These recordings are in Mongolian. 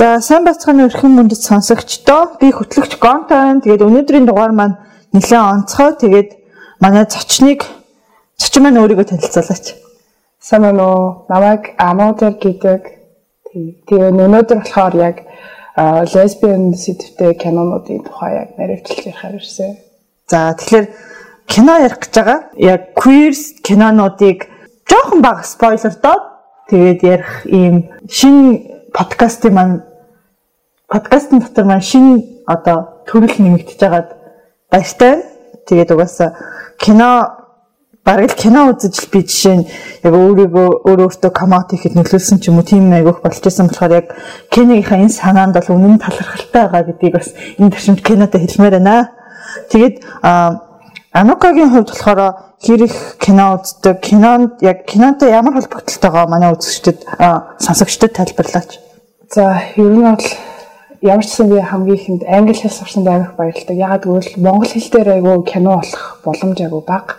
За сайн бацгааны өрхөн мөндөд сонсогчдоо би хөтлөгч Гонтон. Тэгээд өнөөдрийн дугаар маань нэлээд онцгой. Тэгээд манай зочныг зочин маань өөрийгөө танилцуулаач. Сайн байна уу? Намайг Амодер гэдэг. Тэгээд өнөөдөр болохоор яг лесбиан сэдвтэй кинонуудын тухай яг нэрэвчлж ярихаар ирсэн. За тэгэхээр кино ярих гэж байгаа. Яг queer кинонуудыг жоохон бага спойлер доод тэгээд ярих ийм шинэ подкастын маань подкастн дотор маань шинэ одоо төрөл нэмэгдэж байгаад баяртай. Тэгээд угаасаа кино бараг л кино үзэж би жишээ нь яг өөрийгөө өөр өөртөө коммент хийхэд нөлөөлсөн ч юм уу тийм айгүйх болж исэн болохоор яг киногийнхаа энэ санаанд бол үнэн талархалтай байгаа гэдгийг бас энэ төвшөнд кинотой хэлмээр байна. Тэгээд Анукагийн хувьд болохоор хэрэг кино үздэг, кинонд яг кинотой ямар холбогдолтойгоо манай үзэгчдэд сонсогчдод тайлбарлаач. За, ер нь бол ямар ч гэсэн би хамгийн ихэнд англи хэл сурсан байх баярлалаа. Ягаад гэвэл монгол хэл дээр айгүй кино болох боломж айгүй бага.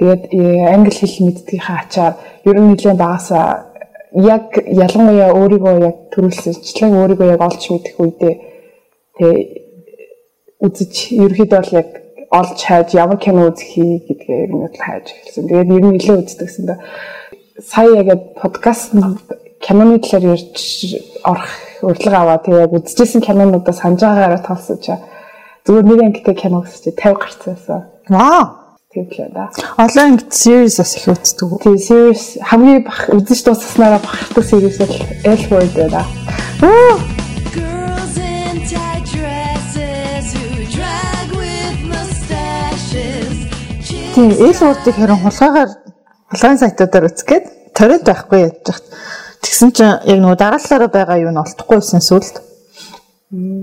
Тэгээд э, англи хэл мэддгийнхаа ачаар ер нь нэлээд багасаа яг ялангуяа өөрийгөө яг төрүүлсэнчлэн өөрийгөө яг олж мэдэх үедээ тэгээ үзэж ерөөхдөө бол яг олж хайж ямар кино үзэх хий гэдгээ ер нь л хайж эхэлсэн. Тэгээд ер нь нэлээд үздэг гэсэн. Сая яг подкаст киноны талаар ярьж орох урилга аваа. Тэгээ яг үзчихсэн кинонуудаа санаж байгаагаараа тоолсож зүгээр нэг ангитай кино гэсч 50 гарцсан байсан. Вау. Л да. Олон ангит series бас их үздэг. Тийм series хамгийн бах үзэж дуусгаснараа бахархдаг series бол Elwood байна. Аа Тийм, эл уудыг харин хулгайгаар хулгайн сайтуудаар үзгээд торрент байхгүй яаж хат. Тэгсэн чинь яг нөгөө дараалалаараа байгаа юу нь олдохгүй байсан сүлд.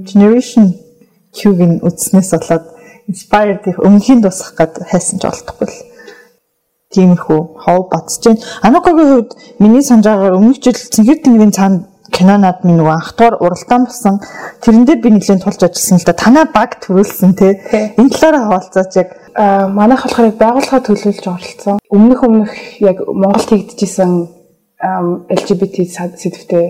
Generation Q-гийн үзснээс болоод inspired их өмнөхийн дуусгах гээд хайсан ч олдохгүй л. Тиймэрхүү хов бацж байна. Анукагийн хувьд миний санаж байгаагаар өмнөх жил Цэнгэр тэнгэрийн цаанд кинонод минь нөгөө анх тугаар уралдаан болсон. Тэрэн дээр би нэлээд тулж ажилласан л да. Танаа баг төрүүлсэн те. Энэ талаараа хаваалцаач яг манайх болохоор байгууллага төлөвлөж оролцсон. Өмнөх өмнөх яг Монголд хийгдчихсэн LGBT сэдвтэй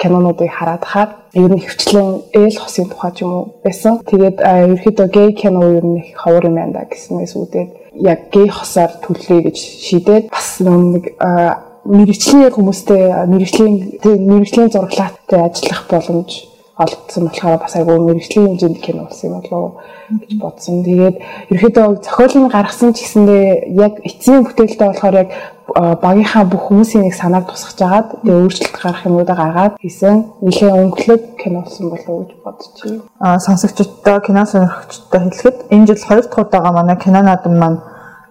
кинонуудыг хараад хаад ер нь хөвчлэн ээл хосын тухай ч юм уу байсан. Тэгээд ерөөхдөө гей кино ер нь их ховор юм байна гэснээс үүдээд яг гей хосоор төлөе гэж шийдээд бас нэг мэрэгчлийн хүмүүстэй мэрэгчлийн мэрэгчлийн зураглаатай ажиллах боломж олдсон болохоор бас айгүй мэрэгжлийн хэмжээнд кино болсон юм болов гэж бодсон. Тэгээд ерөөдөө зохиолын гаргасан ч гэсэндээ яг эцсийн бүтээлтэй болохоор яг багийнхаа бүх хүмүүсийн нэг санааг тусгаж агаад тэгээд өөрчлөлт гарах юмудаа гаргаад хийсэн нэлээд өнгөлөг кино болсон болов уу гэж бодож байна. Аа сонсогчдоо кино сонирхогчдоо хэлэхэд энэ жил хоёр дахь удаага манай кино наадам маань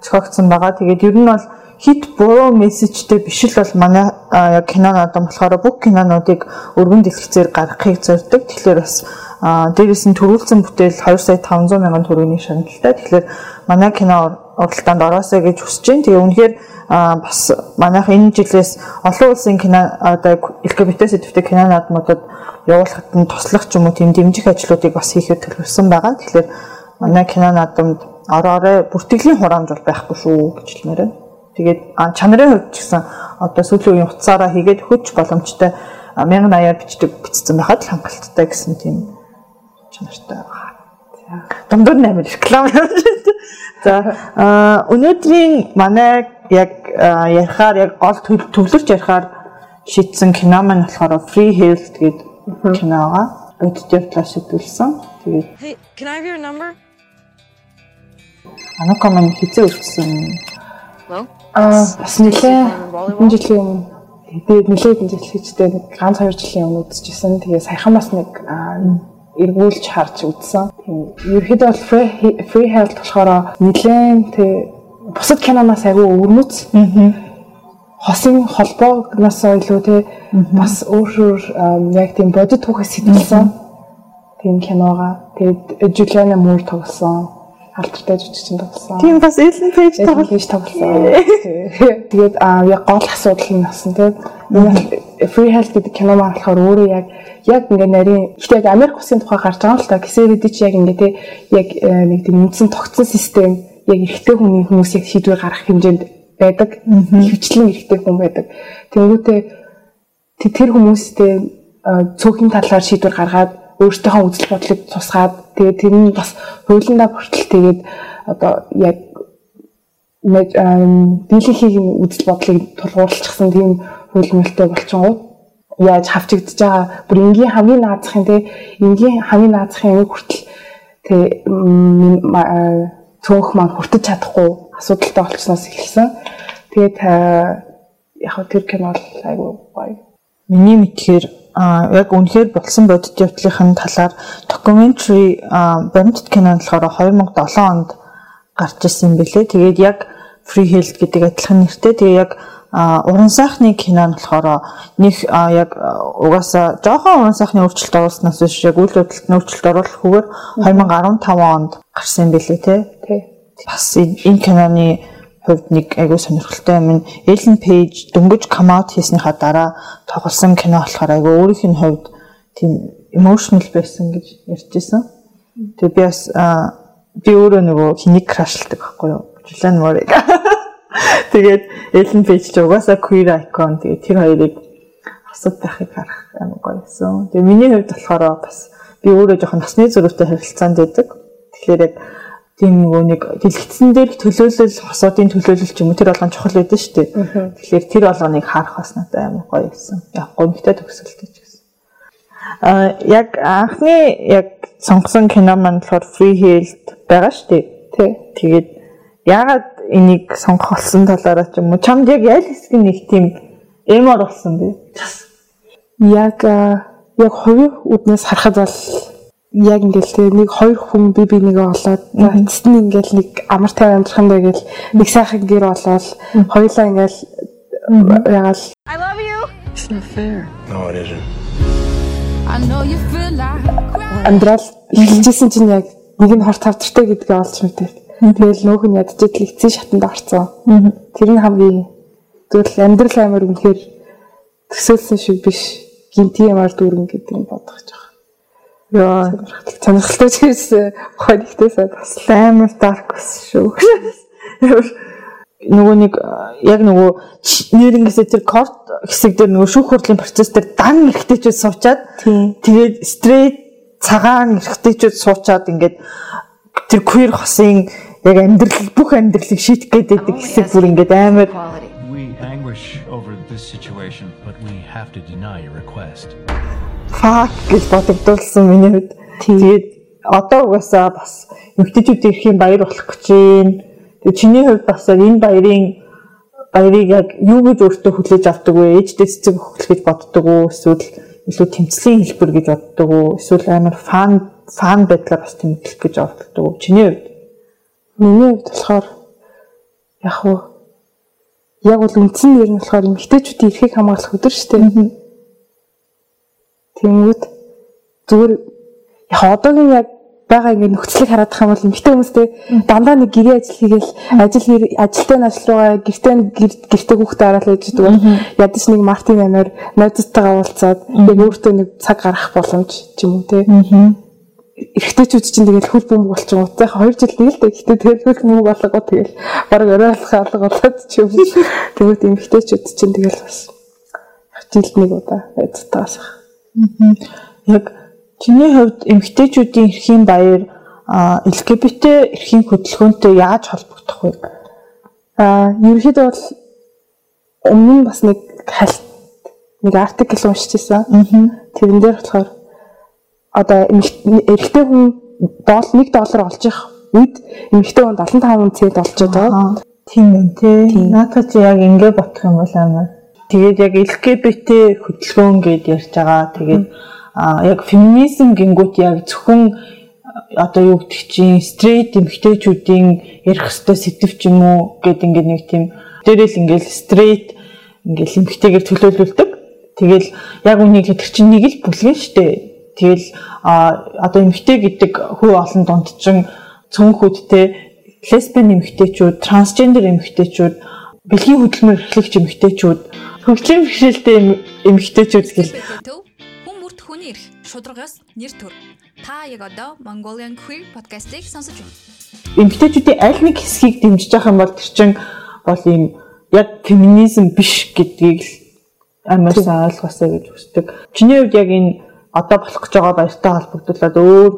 зохиогдсон байгаа. Тэгээд ер нь бол хит буруу мессежтэй биш л бол манай яг кинонод болохоор бүх кинонуудыг өргөн дэлгэцээр гаргахыг зорддог. Тэгэхээр бас дээрээс нь төрүүлсэн бүтээл 2 сая 500 мянган төгрөгийн шагналтай. Тэгэхээр манай кино уралдаанд ороосоо гэж хүсэж байна. Тэгээ үнэхээр бас манайх энэ жилээс олон улсын кино одоо LGBT сэдвтэй кино наадмуудад явуулахад нь туслах ч юм уу тийм дэмжих ажлуудыг бас хийхэд төлөвлөсөн байгаа. Тэгэхээр манай кино наадамд ороорой бүртгэлийн хураамж бол байхгүй шүү гэж хэлмээр байна. Тэгээд чанарын хувьд ч гэсэн одоо сүүлийн үеийн утсаараа хийгээд хөж боломжтой 1080-аар бичдэг бичсэн байхад л хангалттай гэсэн тийм чанартай байгаа. Дундуур нэмэр реклам. За өнөөдрийн манай яг ярихаар яг гол төвлөрч ярихаар шийдсэн кино маань болохоор Free Health гэдэг кино байгаа. Өдөртөө талаас шийдүүлсэн. Тэгээд Hey, can I have your number? Анака маань хизээ үлдсэн. Well, Аа бас нэлээ энэ жилийн өмнө би нэлээд энэ жил хийжтэй нэг ганц хоёр жилийн өмнө үзчихсэн. Тэгээ саяхан бас нэг эргүүлж харж үзсэн. Ерөөхдөө бол free health болохоор нэлээд тэг бусад киноноос айгүй өвөрмөц. Хосын холбоогноос илүү те бас өөр өөр яг тийм бодит түүхээс сэтэлсэн. Тийм киногаа. Тэгээд Juliana Moore тоглосон алдартай жүжигчин тоглосон. Тийм бас Ellen Page тоглосон. Тэгээд аа яг гол асуудал нь басан тийм Free Health гэдэг кино маань болохоор өөрөө яг яг ингээ нарийн ихтэй Америк улсын тухай гарч байгаа л та. Гэсээрээ чи яг ингээ тий яг э, нэг тийм үндсэн тогтсон систем яг эрэгтэй хүний хүмүүсийг шийдвэр гаргах хэмжээнд байдаг. Хөвчлэн эрэгтэй хүн байдаг. Тэнгүүтээ тэр хүмүүстэй цөөхөн талаар шийдвэр гаргаад өөртөөхөө үзэл бодлыг тусгаад тэгээд тэр нь бас хуулиндаа бүртэл тэгээд одоо яг дийлэнхийн үзэл бодлыг тулгуурлчихсан тийм хууль мөлтэй болчихгоо яаж хавчигдж байгаа бүр энгийн хамгийн наазахын те энгийн хамгийн наазахын нэг хүртэл те цөөх маань хүртэж чадахгүй асуудалтай болчихсноос эхэлсэн. Тэгээд яг тэр кино бол айгүй гоё. Миний мэдхээр а яг үнэхээр болсон бодит явдлын талаар documentary баримтат кино болохоор 2007 онд гарч ирсэн юм бэлээ. Тэгээд яг Free Health гэдэг адилхан нэртэй. Тэгээ яг уран сайхны кино нь болохоор нэг яг угаасаа жоохон уран сайхны өөрчлөлт оруулснаас биш яг үйл хөдлөлт өөрчлөлт оруулахгүйгээр 2015 онд гарсан юм билээ те. Тий. Бас энэ киноны хувьд нэг айгүй сонирхолтой юм Ellen Page дөнгөж out хийснийхаа дараа тоглосон кино болохоор айгүй өөрийнх нь хувьд тийм emotional байсан гэж ярьжсэн. Тэгээ би бас би өөрөө нөгөө хэнийг крашлдаг байхгүй юу? Julian Moore-ыг. Тэгээд Ellen Page ч угаасаа queer icon. Тэгээд тэр хоёрыг хасууд байхыг харах амар гоёсэн. Тэгээд миний хувьд болохоор бас би өөрөө жоохон насны зөрүүтэй харилцаанд байдаг. Тэгэхээр яг тийм нөгөө нэг дэлгэцэн дээр төлөөлөл хосоодын төлөөлөл ч юм уу тэр болгон чухал байдаг шүү дээ. Тэгэхээр тэр болгоныг харах бас надад амар гоё байсан. Яг гомдтой төгсөлтэй ч гэсэн. Аа яг анхны яг сонгосон кино маань болохоор Free Healed байгаа шүү дээ. Тий. Тэгээд яагаад энийг сонгох болсон талаараа ч юм уу чамд яг ял хэсгийн нэг тийм эмор болсон бэ? Яг яг хувийн үднээс харахад бол яг ингээл тэгээ нэг хоёр хүн би би нэгэ олоод эцэст нь ингээл нэг амар тайван амьдрах юм байгээл нэг сайхан гэр болоод хоёулаа ингээл ягаал I love you. It's not fair. No, it isn't. I know you feel like амьдрал эхэлжсэн чинь яг нэг нь хорт тавтартай гэдгээ олж мэдээ. Тэгэл нөөх нь ядчихэд л эцсийн шатанд орцсон. Тэр нь хамгийн зөвл амьдрал амар үнэхээр төсөөлсөн шиг биш. Гинти ямар дүүрэн гэдэг нь бодох гэж байна. Яа, сонирхолтой ч гэсэн хонигтээс бас амар dark ус шүү. нөгөө нэг яг нөгөө нэрнгээсээ тэр корт хэсэг дээр нөгөө шүүх хурлын процесс дээр дан эргэжтэйчүүд суучаад тэгээд straight цагаан эргэжтэйчүүд суучаад ингээд тэр queer хосын яг амьдрал бүх амьдралыг шийдэх гээд байдаг хэсэг бүр ингээд амар anguish over this situation, but we have to deny your request. fuck гэж бодогдуулсан миний хувьд. Тэгээд одоо угаасаа бас эмгтээчүүд ирэх юм баяр болох гэж байна. Тэгээд чиний хувьд бас энэ баярын баярыг яг юу гэж өөртөө хүлээж авдаг вэ? Ээжтэй цэцэг өгөх гэж боддог уу? Эсвэл илүү тэмцлийн хэлбэр гэж боддог уу? Эсвэл амар фан фан байдлаар бас тэмдэглэх гэж боддог уу? Чиний хувьд Миний хувьд болохоор яг уу яг бол үндсэн нэр нь болохоор эмгтээчүүдийн эрхийг хамгаалах өдөр шүү дээ. Тэнгүүд зүгээр яг одоогийн яг байгаа ингэ нөхцөлийг хараад байгаа бол эмгтээ хүмүүстэй дандаа нэг гэрээ ажил хийгээл ажил ажилтай ажил руугаа гэртээ гэртээ хүүхдээ хараал байж байгаа. Ядаж нэг Мартин амир найзтайгаа уулзаад яг өөртөө нэг цаг гаргах боломж ч юм уу те. Эрэгтэйчүүд чинь тэгэл хөл бөмбөг болчихсон утаа 2 жил тэгэл дээ. Гэтэ тэгэл хөл бөмбөг болгоо тэгэл баг орой алах алга болоод ч юм. Тэгвэл эмэгтэйчүүд чинь тэгэл бас жилд нэг удаа найзтайгаас. яг чиний хувьд эмгтээчүүдийн эрхийн баяр LGBT эрхийн хөдөлгөөнтэй яаж холбогдох вэ? Аа ерөнхийдөө бол өмнө нь бас нэг хальт нэг артикл уншижсэн. Тэрэн дээр болохоор одоо эрэгтэй хүн доол 1 доллар олж их үед эмэгтэй хүн 75 цент олж байгаа. Тийм байна тий. Наадах чи яг ингэ бодох юм бол амар. Тэгээд яг LGBT хөдөлгөөн гэд ярьж байгаа. Тэгээд яг феминизм гингүүт яг зөвхөн одоо юу гэдэг чинь стрейт эмэгтэйчүүдийн ярих хөстэй сэтв ч юм уу гэд ингээд нэг тийм дээрэл ингээд стрейт ингээд эмэгтэйгээр төлөөлүүлдэг. Тэгэл яг үнийг тэр чинь нэг л бүлгэн штэ. Тэгэл одоо эмэгтэй гэдэг хүү олон дунд чинь цөөнхүүдтэй лесбиан эмэгтэйчүүд, трансгендер эмэгтэйчүүд, бэлгийн хөдөлмөр эрхлэгч эмэгтэйчүүд, хөгжлийн бэрхшээлтэй эмэгтэйчүүд гэл хүн бүрт хүний эрх шударгаас нэр төр. Та яг одоо Mongolian Queer podcast-ыг сонсож байна. эмэгтэйчүүдийн аль нэг хэсгийг дэмжиж явах юм бол тэр чинь бол ийм яг феминизм биш гэдгийг л амар сайн ойлгосоо гэж хүсдэг. Чиний хувьд яг энэ одоо болох гэж байгаа баяртай холбогдуулаад өөр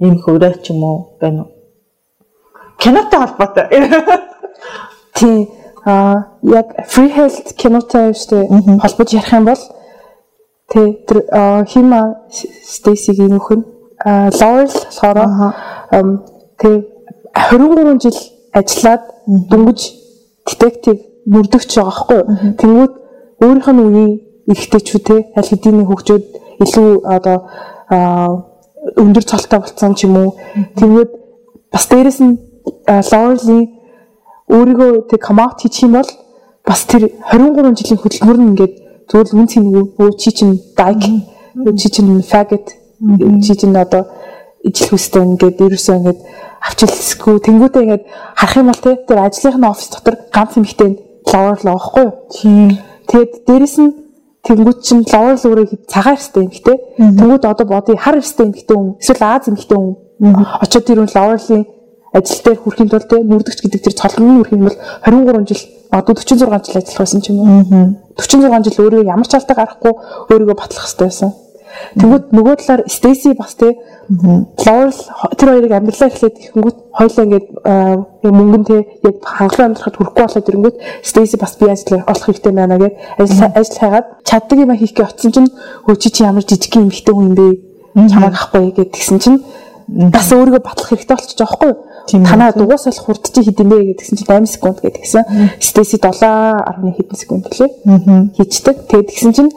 их урай ч юм уу байна уу? Кинотой холбоотой. тий а яг free health кинотой штэ холбож ярих юм бол тий тэр хима Стейсигийн нөхөн Лорел болохоор тий 23 жил ажиллаад дүнгиж детектив мөрдөгч байгаа юу. Тэнгүүд өөрийнх нь үеийн эрэгтэйчүүд те аль хэдийн хөгжөөд илүү одоо өндөр цолтой болсон ч юм уу. Тэнгүүд бас дээрэс нь Лорлийн өөрийгөө тэг комаут хийчих юм бол бас тэр 23 жилийн хөдөлмөр нь ингээд зөвл үн цэнгүй өө чи чин даг чи чин faggot чи чин одоо ижил хүстэй ингээд ерөөсөө ингээд авчилсгүй. Тэнгуүдээ ингээд харах юм бол тэр ажлынхны офис дотор ганц эмэгтэй лавар л байхгүй юу? Тэгэд дээрэс нь тэнгуүд чин лавар л өөрөө цагаан өстэй эмэгтэй тэнгуүд одоо боди хар өстэй эмэгтэй хүн эсвэл аз эмэгтэй хүн. Очоод тэр хүн лаварлын ажил дээр хүрэхин тулд те нүрдэгч гэдэг тэр цолгоны үрх юм бол 23 жил одоо 46 жил ажиллах байсан ч юм уу? 46 жил өөрөө ямар ч алдаа гарахгүй өөрийгөө батлах хэрэгтэй байсан Тэгвэл нөгөө талаар Стейси бас те Лорел тэр хоёрыг амьдралаа эхлээд ихэнгүүт хоёлаа ингээд мөнгөн те яг хангалуун амьдрахад хүрэхгүй болоод ирэнгүүт Стейси бас би ажил олох хэрэгтэй байна гэж ажил ажил хайгаад чаддаг юм хийх гэж очсон чинь хөө чи чи ямар жижиг юм ихтэй хүн юм бэ? Чамайг ахгүй гэд тэгсэн чинь бас өөрийгөө батлах хэрэгтэй болчих жоохгүй танаа дугуй салах хурд чи хэд юм бэ гэдгсэн чинь 8 секунд гэдэг гисэн Стейси 7.1 хэдэн секунд лээ. Хийчдэг тэгээд тэгсэн чинь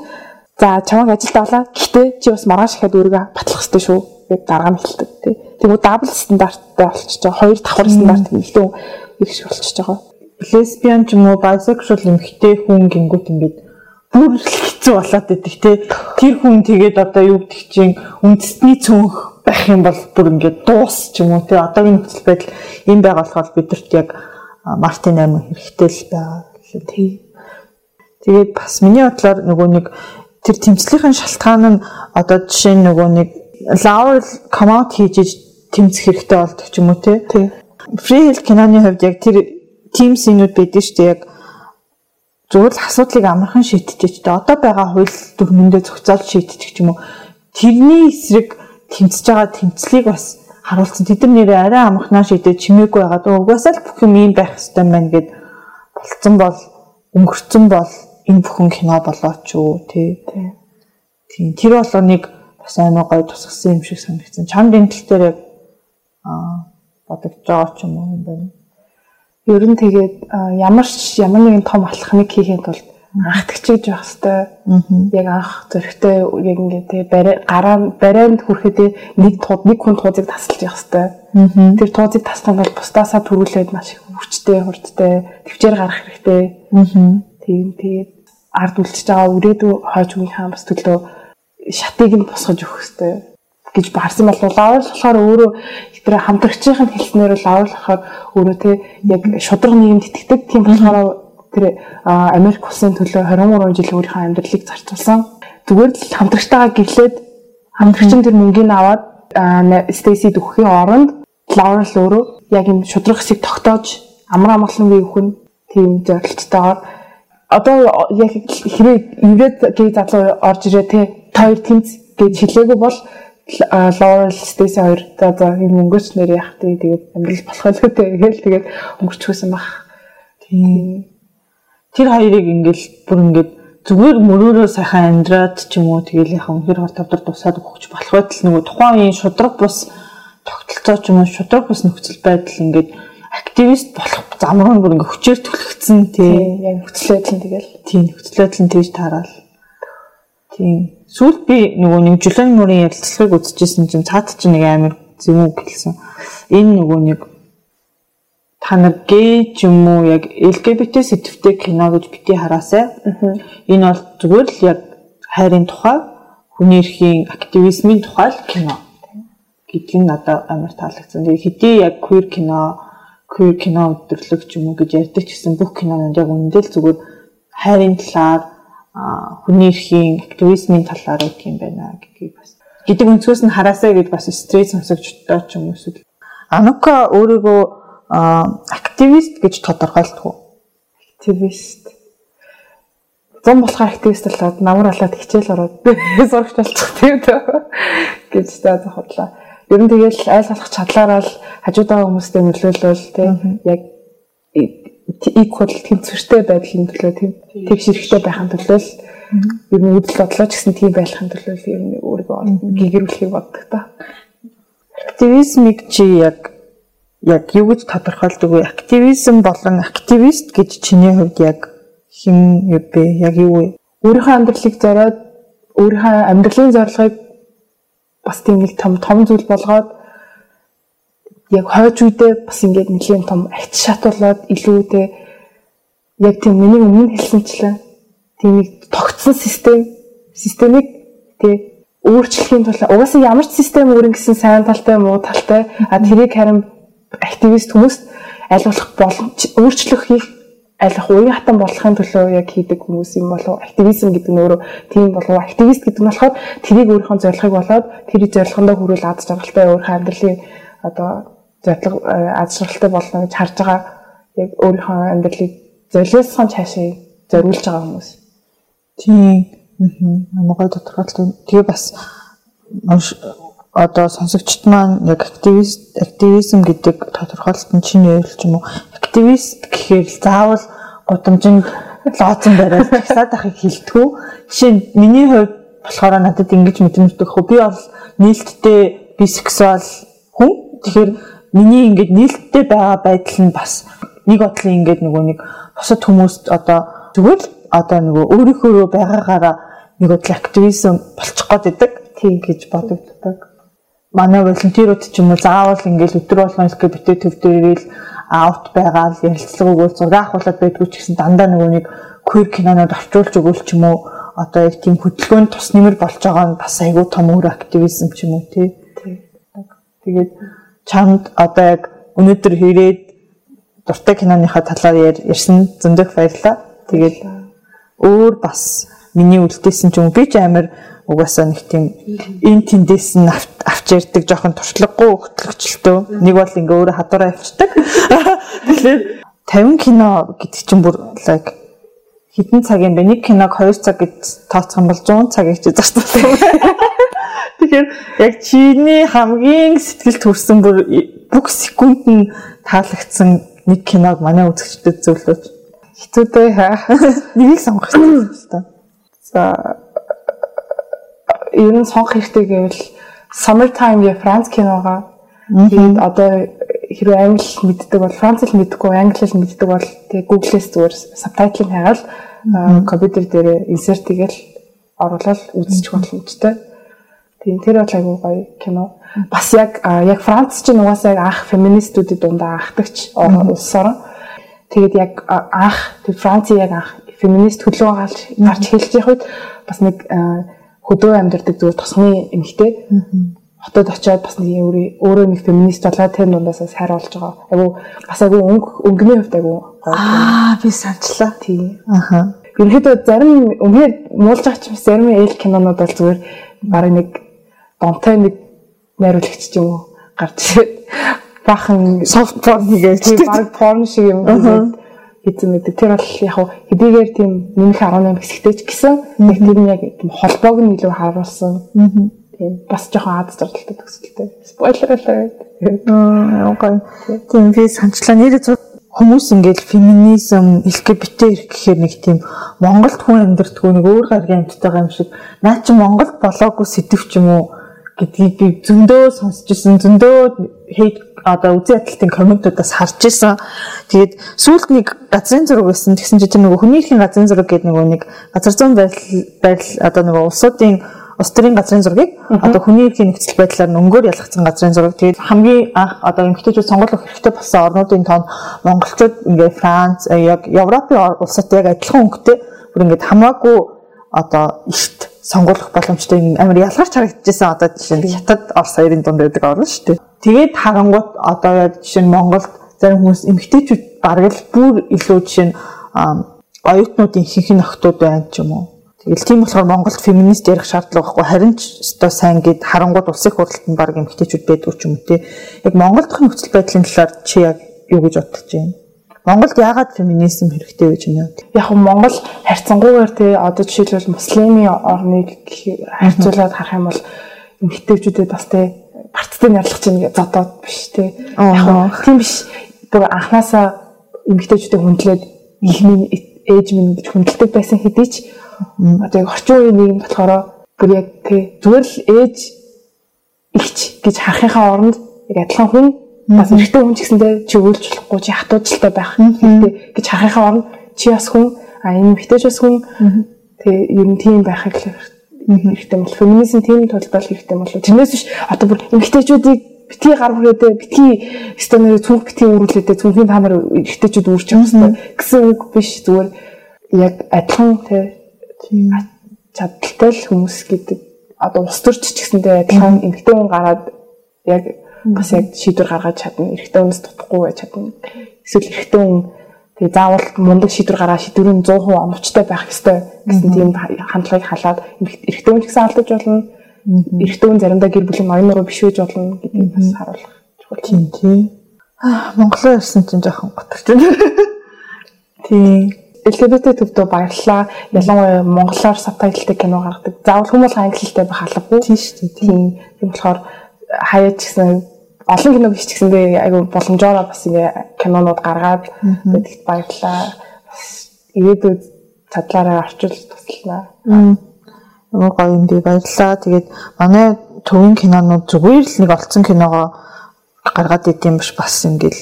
За чамайг ажилд авлаа. Гэхдээ чи бас маргааш ихэд өөрийгөө батлах хэрэгтэй шүү гэд дарга нь хэлдэг тий. Тэгвэл дабл стандарттай болчихж байгаа. Хоёр давхар стандарт хэлдэг их шиг болчихж байгаа. Лесбиан ч юм уу bisexual эмэгтэй хүн гингүүт ингээд бүр хэцүү болоод идэг тий. Тэр хүн тэгээд одоо юу гэдэг чинь үндэсний цөөнх байх юм бол бүр ингээд дуус ч юм уу тий. Одоогийн нөхцөл байдал юм байгаа болохоор бидэрт яг Мартин 8 хэрэгтэй л байгаа тий. Тэгээд бас миний бодлоор нөгөө нэг тэр тэмцлийнхэн шалтгаан нь одоо жишээ нь нөгөө нэг лавр комаут хийж тэмцэх хэрэгтэй болдог ч юм уу тий. Free health киноны хувьд яг тэр team синүүд байдаг шүү дээ яг зүгээр л асуудлыг амархан шийдчихэж дээ. Одоо байгаа хууль дүрмэндээ зохицол шийдчих юм уу. Тэрний эсрэг тэмцэж байгаа тэмцлийг бас харуулсан. Тэд нар нэрээ арай амархнаа шийдээ чимээгүй байгаа. Угаасаа л бүх юм ийм байх хэрэгтэй байна гэд болцсон бол өнгөрцөн бол энэ бүхэн кино болооч юу тий. Тийм тэр болоо нэг бас аймаа гоё тусгсан юм шиг санагдсан. Чамд энэ тал дээр аа бодогдож байгаа ч юм уу юм байна. Ер нь тэгээд ямар ч ямар нэгэн том алхмыг хийхэд бол анхдагчиж байх хэвээр яг анх зөрөгтэй яг ингээд тий гараа барайнд хүрэхэд нэг тууд нэг хүн туузыг тасалж явах хэвээр тэр туузыг таслах бол бусдаасаа төрүүлээд маш их хүчтэй хурдтай төвчээр гарах хэрэгтэй. Тийм тэгээд ард үлдчихэж байгаа үрээдүү хойч үеийн хаан бас төлөө шатыг нь босгож өгөх хэрэгтэй гэж баарсан бол лавр болохоор өөрөө тэр хамтрагчийн хэлснээр лавр болохоор өөрөө те яг шудраг нийгэмд итгэдэг. Тийм болохоор тэр Америк улсын төлөө 23 жил өөрийнхөө амьдралыг зарцуулсан. Зүгээр л хамтрагчтайгаа гэрлээд хамтрагчин тэр мөнгөний аваад Стейси дөхөхийн оронд лавр л өөрөө яг юм шудраг хэсэг тогтоож амар амгалан бий өхөн тийм зорилттойгоор одоо яг хэрэг ирээд гей залуу орж ирээ те хоёр тэмц гэж хэлээгүй бол Laurel Stacy хоёр одоо энэ өнгөч нэр яах тий тэгээд амьдрал болох байлгүй те тэгэл тэгээд өнгөрчихсэн баг. Тийм. Тэр хоёрыг ингээл бүр ингээд зүгээр мөрөөрөө сайхан амьдраад ч юм уу тэгэл яхаа үнээр хол тавдар тусаад өгч болох байтал нөгөө тухайн үеийн шудраг бус тогтолцоо ч юм уу шудраг бус нөхцөл байдал ингээд активист болох замруу бүр ингээ хүчээр түлхэгдсэн тий. Яг нөхцөл байдал нь тэгэл. Тий нөхцөл байдал нь тэгж таарал. Тий. Сүүлд би нөгөө нэг жилийн мөрийн ярилцлагыг үзчихсэн чинь цаад чинь нэг амар зэвүү гэлсэн энэ нөгөө нэг та нар гей ч юм уу яг LGBT сэтвтэй кино гэж бити хараасай. Энэ бол зүгээр л яг хайрын тухай хүний эрхийн активизмын тухай л кино. Нь надад амар таалагдсан. Тэгээ хэдий яг queer кино queer кино өдөрлөг ч юм уу гэж ярьдаг ч гэсэн бүх кинонууд яг үнэндээ л зүгээр хайрын талаар хүний эрхийн активизмын талаар гэх юм байна гэдгийг бас гэдэг өнцгөөс нь хараасаа гэд бас стресс сонсогчдоо ч юм уу эсвэл Анука өөрийгөө активист гэж тодорхойлдог уу? Активист. зам болохоор активист болоод намар болоод хичээл ороод зурагч болчих тийм дээ гэж та зохиоллоо. Ер нь тэгэл айл болох чадлаараа л хажуудаа хүмүүстэй нөлөөлөл тийм яг equal тэнцвэртэй байдлын төлөө тэгш хэрэгтэй байхын төлөө л ер нь үдэл бодлоо ч гэсэн тийм байхын төлөө л ер нь өөрийгөө гэгэрүүлэхийг боддог та. Активизмыг чи яг яг юу гэж тодорхойлдог вэ? Активизм болон активист гэж чиний хувьд яг юу бэ? Яг юу вэ? Өөрийнхөө амьдралыг зориод өөрийнхөө амьдралын зорилгыг бас тийм нэг том том зүйл болгоод яг хойж үедээ бас ингээд нэлийн том агт шатуулаад илүүтэй яг тийм миний өмнө хэлсэнчлэн тийм нэг тогтсон систем системийг тий өөрчлөхийн тулд угаасаа ямар ч систем өөр ингэсэн сайн талтай муу талтай а тэрийг харин активист хүмүүст аль болох боломж өөрчлөх хийх болох уян хатан болохын төлөө яг хийдэг хүмүүс юм болов активизм гэдэг нь өөрөө тийм болов активист гэдэг нь болохоор тэрийг өөрийнхөө зорилгыг болоод тэрийг зорилгондоо хүрүүл аз жаргалтай өөрийнхөө амьдралын одоо зорилго аз жаргалтай болно гэж харж байгаа яг өөрийнхөө амьдралыг золиосхон цаашаа зориулж байгаа хүмүүс. Тийм. Аа. Гой тодорхойлт. Тэгээ бас одоо сонсогчд маань яг активист активизм гэдэг тодорхойлолт нь чиний хувьд ч юм уу активист гэхээр заавал гудамжинд лооцсон бариад тагсаад ахыг хэлтгүү. Жишээ нь миний хувьд болохоор надад ингэж мэдрэмжтэй хөө би бол нээлттэй бисексуал хүн. Тэгэхээр миний ингэж нээлттэй байгаа байдал нь бас нэг бодлын ингэж нөгөө нэг бусад хүмүүст одоо зүгээр л одоо нөгөө өөрийнхөө байгаагаараа нэг бодлын активизм болчих гээд байдаг. Тийм гэж бодогддог манай волонтерууд ч юм уу заавал ингээл өдөр болгон LGBT төв дээрэл аут байгаа л ярилцлага өгөөл зураг авахулаад байдгүй ч гэсэн дандаа нөгөө нэг queer кинонод орчуулж өгөөл ч юм уу одоо яг тийм хөдөлгөөнд тус нэмэр болж байгаа нь бас айгүй том өөр активизм ч юм уу тий. Тэгээд чамд одоо яг өнөөдөр хэрээд дуртай киноныхаа талаар ярьсан зөндөх баярлаа. Тэгээд өөр бас миний үлдээсэн ч юм би ч амар угаасаа нэг тийм эн тэндээс нь авч ярддаг жоохон туршлагагүй хөтлөгчлөлтөө нэг бол ингээ өөрөө хадуураа авчдаг. Тэгэхээр 50 кино гэдэг чинь бүр like хэдэн цаг юм бэ? Нэг киног 2 цаг гэж тооцох юм бол 100 цаг гэж зарцуулсан. Тэгэхээр яг чиний хамгийн сэтгэл төрсэн бүр бүх секунд нь таалагдсан нэг киног манай үзэгчдэд зөвлөөч. Хитүүдээ нэгийг сонгох хэрэгтэй. За ер нь сонгох хэрэгтэй гэвэл Summertime я Франц киногоо тэгээд одоо хэрвээ англи мэддэг бол францэл мэддэггүй англиэл мэддэг бол тэг Google-с зүгээр сабтайтлыг хайгаад компьютер дээр insert хийгээл оруулаад үзчих боломжтой. Тийм тэр бол айгүй гоё кино. Бас яг яг Франц чинь угаасаа анх феминистүүдэд дундаа анхдагч улс орон. Тэгээд яг анх тэр Францыг яг анх феминист хөлөө гарч хэлж явах үед бас нэг хөдөө амьдардаг зүгээр тосгоны эмэгтэй хотод очиод бас нэг өөрөө нэг феминист болоод тэр дундаас сайр болж байгаа. Айгу бас айгу өнгө өнгөний хувьд айгу Аа би санчлаа. Тийм. Аха. Ерөнхийдөө зарим өмнөд муулж байгаа ч бас зарим ээл кинонууд бол зүгээр бараг нэг донтой нэг найруулагч ч юм уу гарч бахан софт порн тийм бараг порн шиг юм хийсэн гэдэг. Тэр бол яг хэдийгээр тийм нэмэх 18 хэсэгтэй ч гэсэн тэр нь яг тийм холбоог нь илүү харуулсан. Тийм бас жоохон аз жаргалтай төгсөлтэй. Спойлер алерт. Аа окей. Тийм би санчлаа нэр хүмүүс ингээд феминизм, LGBT гэхээр нэг тийм Монголд хүн амьдртгүй нэг өөр гаргийн амьттай юм шиг наа чи Монголд болоогүй сэдв ч юм уу гэдгийг би зөндөө сонсч ирсэн зөндөө хейт одоо үзэн ядалтын комментуудаас харж исэн. Тэгээд сүүлд нэг газрын зураг байсан. Тэгсэн чинь тэр нөгөө хүний эрхийн газрын зураг гэдэг нөгөө нэг газар зүүн байдал байдал одоо нөгөө улсуудын улс төрийн газрын зургийг одоо хүний эрхийн нөхцөл байдлаар өнгөөр ялгцсан газрын зураг. Тэгээд хамгийн анх одоо эмэгтэйчүүд сонгол өгөх хэрэгтэй болсон орнуудын тоонд монголчууд ингээ Франц яг Европын улсад яг адилхан өнгөтэй бүр ингээ хамаагүй одоо ихт сонгуулах боломжтой амар ялгарч харагдчихсан одоо жишээ нь хятад Орос хоёрын дунд байдаг орн шүү дээ. Тэгээд харангуут одоо жишээ нь Монголд зарим хүмүүс эмгтээчүүд бараг л бүр илүү жишээ нь оюутнуудын ихэнх нь охтууд байна ч юм уу. Тэгэл тийм болохоор Монголд феминист ярих шаардлага байхгүй харин ч өстой сайн гэд харангууд улсын хурлд нь баг эмгтээчүүд байдгүй ч юм уу те. Яг Монголдх нөхцөл байдлын талаар чи яг юу гэж бодож байна? Монголд яагаад феминизм хэрэгтэй гэж байна вэ? яг нь Монгол харьцангуйгаар тий одоо жишээлбэл муслимын орныг харьцуулаад харах юм бол эмэгтэйчүүдэд бас тий партитай нярлах чинь зодоод биш тий. Яг тийм биш. Бүр анханасаа эмэгтэйчүүдэд хүндлээд минь ээж минь гэж хүндэлдэг байсан хэдий ч одоо яг орчин үеийн нийгэм болохоор бүр яг тий зүгээр л ээж ихч гэж харахынхаа оронд яг адилхан хүн бас эрэгтэй хүн ч гэсэндээ чи үйлч болохгүй чи хатуужилтай байх хэрэгтэй. Гэж харахынхаа оронд чи бас хүн а энэ битэж бас хүн. Тэгээ ер нь тийм байхыг л хэрэгтэй бол феминизм тийм тулдал хэрэгтэй бол тэрнээс биш одоо бүр эмэгтэйчүүдийг битгий гар хүрээдээ битгий стандарт цүнх битгий үүрүүлээдээ цүнхийн та нар эрэгтэйчүүд үүрч хэрэгтэй. Гэсэн үг биш. Зүгээр яг адилхан тийм. чадaltaй л хүмүүс гэдэг. Одоо ус төрч ч гэсэндээ адилхан эмэгтэй хүн гараад яг бас яг шийдвэр гаргаж чадна. Эрэгтэй хүнс тутахгүй байж чадна. Эсвэл эрэгтэй хүн тэгээ заавал мундаг шийдвэр гаргаад шийдвэрийн 100% оновчтой байх ёстой гэсэн тийм хандлагыг халаад эрэгтэй хүн ч гэсэн алдаж болно. Эрэгтэй хүн заримдаа гэр бүлийн ноён нуруу биш байж болно гэдгийг бас харуулах чухал. Тийм тийм. Аа Монголоо ирсэн чинь жоохон готч байна. Тийм. LGBT төвдөө баярлалаа. Ялангуяа монголоор сабтайлтай кино гаргадаг. Заавал хүмүүс англи хэлтэй байх албагүй. Тийм шүү дээ. Тийм. Тийм болохоор хаяа ч гэсэн олон кино биш ч гэсэндээ айгу боломжоор бас ингээ кинонууд гаргаад гэдэгт баярлалаа. Ирээдүйд чадлаараа орчуулж туслана. Нөгөө гоё юм би баярлалаа. Тэгээд манай төвийн кинонууд зүгээр л нэг олцсон киногоо гаргаад идэм биш бас ингээл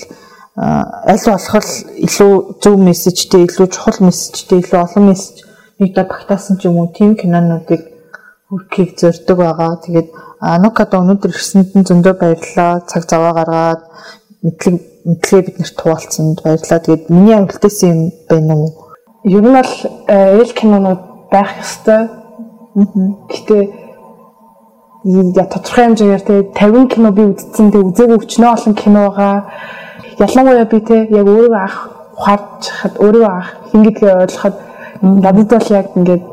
аль болох илүү зөв мессежтэй, илүү чухал мессежтэй, илүү олон мессеж нэгдэ багтаасан ч юм уу тийм кинонуудыг хүрхийг зорддог байгаа. Тэгээд Анукада өнөөдөр ирсэнд нь зөндөө баярлалаа. Цаг заваа гаргаад мэдлэг мэдлэгээ биднэрт хуваалцсанд баярлалаа. Тэгээд миний амжилтсан юм байна уу? Ер нь бол ээл кинонууд байх ёстой. Гэтэ я тодорхой хэмжээгээр те 50 кино би үзсэн те үзээгүй өчнөө олон кино байгаа ялангуяа би те яг өөрийгөө ах ухаарч хахад өөрийгөө ах ингэдгээ ойлгоход надад бол яг ингээд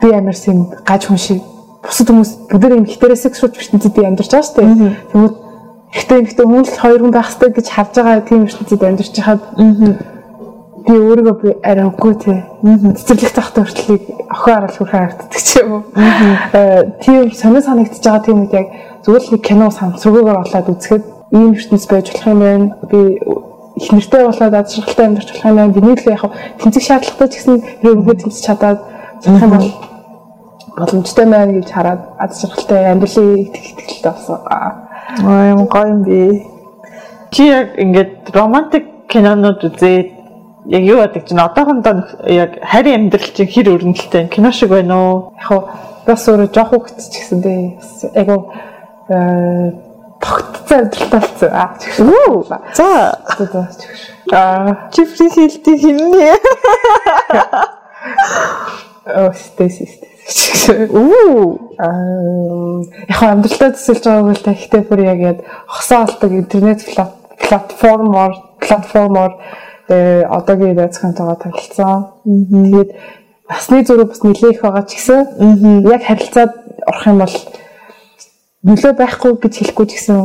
би амарсан гаж хүн шиг бусад хүмүүс нар юм хитерэсексуал ертөнцид амьдарч байгаа шүү дээ. Тэгмүүд ихтэй ихтэй хүн л хоёр хүн байх хэрэгтэй гэж харж байгаа тийм ертөнцид амьдарч хахад би өөрийгөө би арай үгүй те. Цэцэрлэг тахтай хүртлийг охин арал хүрхэн харагддаг ч юм уу. Тийм сонир санагдчихж байгаа тийм үед яг зүгээр л нэг кино самсруугаар болоод үзэхэд ийм ертөнц байж болох юм байна. Би их нэртэй болоод ад шаргалтай амьдарч болох юм байна. Биний л яг тэнцэх шаардлагатай ч гэсэн хэрэгээ тэнцэж чадаад болох юм бол боломжтой байна гэж хараад ад шаргалтай амьдралын ихтгэлтэй болсон. Аа юм гоё юм би. Чи яг ингээд романтик кинонууд үзээд яг юу яадаг чинь одоохондоо яг харийн амьдрал чинь хэр өрнөлттэй кино шиг байна уу? Яг бас өөрөө жоох хөвгт ч гэсэн дээ. Айгу тогтцоо амьдралтай болсон. Аа чигш. За. Аа чифри хэлдэг хиннэ. Оо стэс стэс. Аа яг амьдралтай төсөлж байгааг л tahтай бүр яг яд хосоо олдог интернет платформоор платформоор одоогийн байцгаантайгаа танилцсан. Тэгээд насны зүрх бас нэлээх байгаа ч гэсэн яг харилцаад орох юм бол нөлөө байхгүй гэж хэлэхгүй ч гэсэн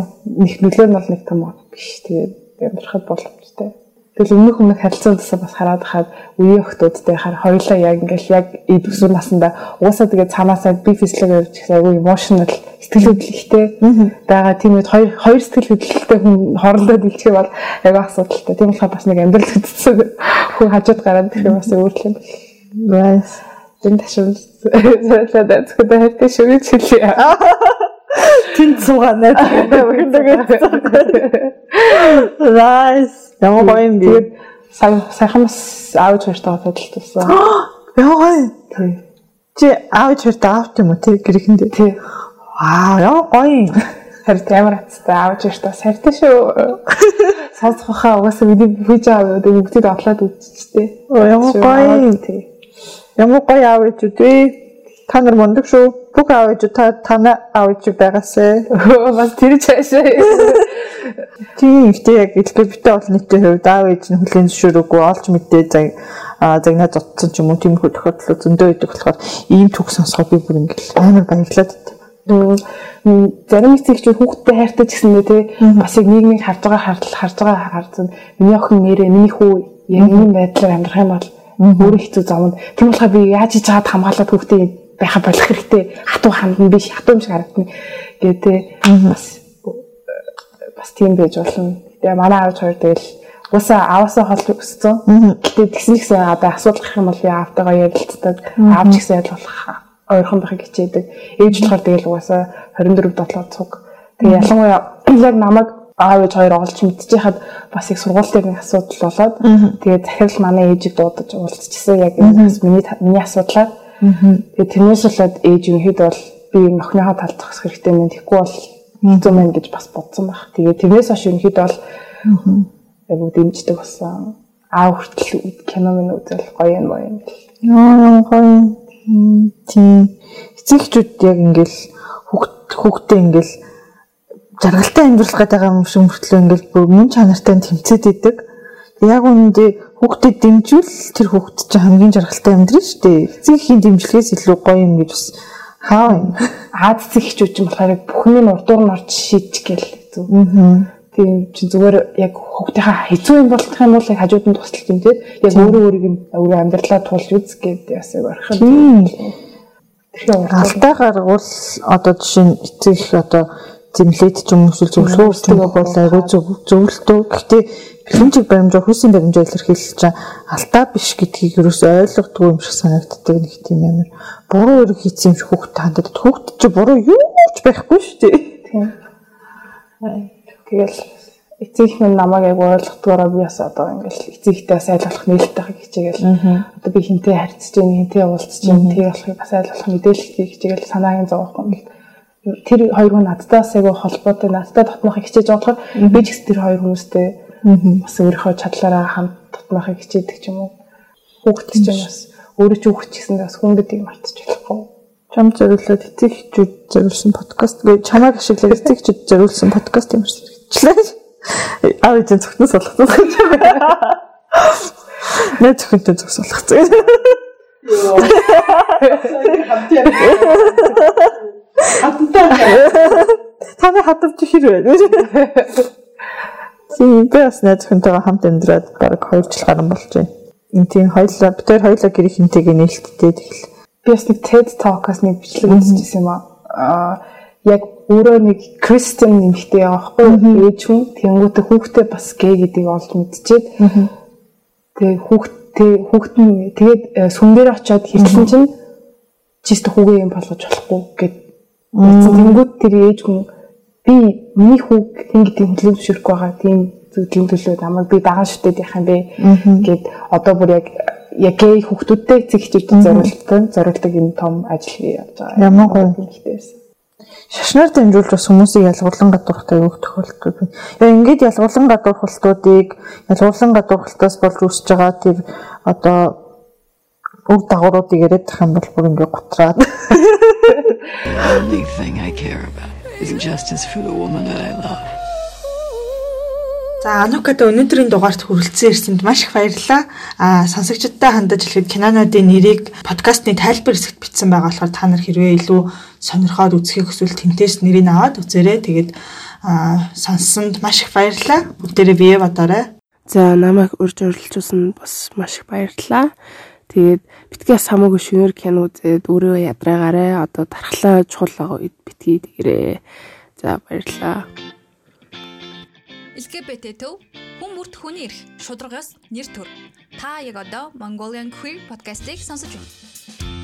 нэг нөлөө нь бол нэг том биш. Тэгээд амьдрахад боломжтой. Тэгэл өмнөх өмнөх харилцаандасаа бас хараад хаад үеийн охтуудтай хаар хоёулаа яг ингээл яг эдгсүү насанда уусаа тэгээд цаанаасаа би физиологи явж гэсэн айгүй emotional сэтгэл хөдлөлттэй байгаа тийм үед хоёр хоёр сэтгэл хөдлөлттэй хүн хоорондоо дэлчээ бол айгүй асуудалтай. Тийм болохоор бас нэг амьдрал хөдөлсөн хүн хажууд гараад ирэх бас өөрчлөн. Nice. Тэн ташин зайлаад зөвхөн хайртай шүү гэж хэлээ. Тэнц суугаанаа тэгээд Nice. Ямар гоё юм бэ? Тэгээд сайхан бас аавч хоёртойгоо судалдсан. Яа гоё. Чи аавч хоёртой аавт юм уу тэр гэрхэнд? Тий. Вау, яа гоё. Харин ямар хацтай аавч хоёртой сартай шүү. Сонсох хаа угаасаа бидний хийж байгаа бүгдийг одлоод үзчихтэй. Ямар гоё. Ямар гоё аавч үү? Та нар мундаг шүү. Бүх аав ээж та танаа аав ээж байгаасай. Бас тэр чаашаа. Тийм ихтэй яг LGBT олон нийтийн хувьд аав ээж нь хүлээн зөвшөөрөөгүй олж мэдээ заг загнаа зодсон ч юм уу тиймэрхүү тохиолдол зөндөө байдаг болохоор ийм түүх сонсоход би бүр ингээл амар баярлаад зарим эцэгчүүд хүүхдтэй хайртай ч гэсэндээ тий бас яг нийгмийг харж байгаа хардл харж байгаа харцсан миний охин нэрээ миний хүү яг ийм байдлаар амьдрах юм бол өөрөө хэцүү зовно. Тийм болохоор би яаж хийж чад хамгаалаад хүүхдээ байха болох хэрэгтэй. Хатуу хандна биш хатуу юм шиг харагдана. Гэдэг бас бас тийм байж болно. Тэгээ манай аав хоёр тэгэл уусаа аавасаа хол өссөн. Гэтэ тэгсэн гэсэн одоо асуудал гарах юм бол би аавтайгаа ярилцдаг. Аав ч гэсэн ялгуулах ойрхон байхыг хичээдэг. Ээж болохоор тэгэл угаасаа 24 дотлоо цуг. Тэгээ ялангуяа яг намайг аав ээж хоёр олж мэдчихэхэд бас их сургуулийн асуудал болоод тэгээ захирал манай ээжийг дуудаж уулзчихсан яг энэ миний миний асуудлаар. Тэгээ тэрнээс болоод ээж ерөнхийдөө бол би нөхнийхөө талд зогсох хэрэгтэй юм. Тэгэхгүй бол хэцүү мэн гэж бас бодсон баг. Тэгээ тэрнээс хойш ерөнхийдөө бол яг дэмждэг болсон. Аа хүртэл кино минь үзэл гоё юм гоё юм. Яа гоё. Тийм. Эцэгчүүд яг ингээл хүүхд хүүхдээ ингээл жаргалтай амьдрах гэдэг юм шиг мөртлөө ингээл бүр мөн чанартай тэмцээд идэг. Яг үүндээ хүүхдэд дэмжүүл тэр хүүхд чинь хамгийн жаргалтай амьдрын шүү дээ. Эцэгхийн дэмжлэгээс илүү гоё юм гэж бас хаа юм. Аз эцэгчүүд чинь болохоор бүхний нь урдуур нь орж шийдчих гээл зү. Аа. Тийм чи зүгээр яг хүүхдийнхаа хэцүү юм болох юм бол яг хажууд нь тусалж юм тийм. Яг өөрөө өөрийг нь өөрөө амьдралаа туулж үз гэдэг бас яг орхисон. Тэгэхээр алдаа гаргуул одоо жишээ нь эцэг одоо зэмлээд ч юм уу зөвлөгөө өгдөг бол айгүй зөвлөлтөө. Гэхдээ бэлэнчиг баримжаа хүйсийн баримжаа илэрхийлж байгаа. Алдаа биш гэдгийг юус ойлгохгүй юм шиг санагддаг нэг тийм амар буруу өрг хийсэн юм шиг хүүхд хандаад хүүхд чи буруу юу ч байхгүй шүү дээ. Тийм. Тэгэл эцэг минь намайг яг ойлгохдгоороо би бас одоо ингээл эцэгтэй бас айлгуулах нээлттэй хичээгээл одоо би хинтээ харьцаж хинтээ уулзж байна тэр болохыг бас айлгуулах мэдээлэл хийг хичээгээл санаагийн зовоохгүй ингээл тэр хоёр хүн надтай бас айгүй холбоотой надтай дотнохыг хичээж байгаа болохоор би ч гэсэн тэр хоёр хүмүүстэй бас өөрийнхөө чадлаараа хамт дотнохыг хичээдэг ч юм уу хүүхэд ч юм бас өөрөө ч хүүхэд ч гэсэн бас хүн гэдгийг мартчих болохгүй чам зориулаад эцэг хүүд зориулсан подкаст гэ чамайг ашиглаад эцэг хүүд зориулсан подкаст юм шиг хэлчихлээ. Аа энэ зөвхнөөс болгосон гэж байна. Нэ зөвхөнтэй зөвс болгосон. Йоо. Таны хатавч хэр вэ? Тийм би бас найз хүнтэйгээ хамт амьдраад баг 2 жил гарсан болж байна. Энд тийм хоёлаа бид хоёр хоёлаа гэр ихэнтэйгээ нээлттэй тэгэл. Би бас нэг TED Talk-аас нэг бичлэг үзчихсэн юм аа. Яг өөрөө нэг Кристиан нэмэгтэй байхгүй ээж хүн тэнгуүтэ хүүхдээ бас гей гэдгийг олж мэдчихээд тэгээ хүүхдээ хүүхд нь тэгээд э, сүмээр очиод хэлсэн чинь чист хүүгээ юм болгож болохгүй гэд тэнгуүт тэр ээж хүн би миний хүүг хин гэдэг хөдөлгөөн зөвшөөрөхгүй байгаа. Тийм зүйлийн төлөө намайг би дагаа шүтээд явах юм бэ? Гэд одоо бүр яг яг гей хүүхдүүдтэй эцэг эхчүүдэд зориулдаг зориулдаг юм том ажил хийж байгаа. Ямар гоё. юм хэлтэйсэн шашнаар дамжуулж бас хүмүүсийг ялгуурлан гадуурхтай өгөх тохиолдол байна. Яг ингээд ялгуурлан гадуурхалтуудыг ялгуурлан гадуурхалтаас болж үүсэж байгаа тэр одоо өг дагавруудыг яриад тах юм бол бүр ингээд готраад. Only thing I care about is justice for the woman that I love. За Анукад өнөөдрийн дугаарт хүрэлцэн ирсэнд маш их баярлалаа. Аа сонсогчдод хандаж хэлэхэд кинонуудын нэрийг подкастны тайлбар хэсэгт бичсэн байгаа болохоор та нар хэрвээ илүү сонирхоод үзэхийг хүсвэл тэнтээс нэрийг аваад үзээрэй. Тэгээд аа сонссонд маш их баярлалаа. Бүгдээрээ бие бодоорой. За намайг урьж оролцуулсан бас маш их баярлалаа. Тэгээд битгий самууг шөнөр кино үзээд өөрөө ядраагаарэ одоо дархлаа чухал байгаа үед битгий тэгэрээ. За баярлалаа. LGBT төв хүн бүрт хүний эрх шударгаас нэр төр. Та яг одоо Mongolian Queer podcast-ийг сонсож байна.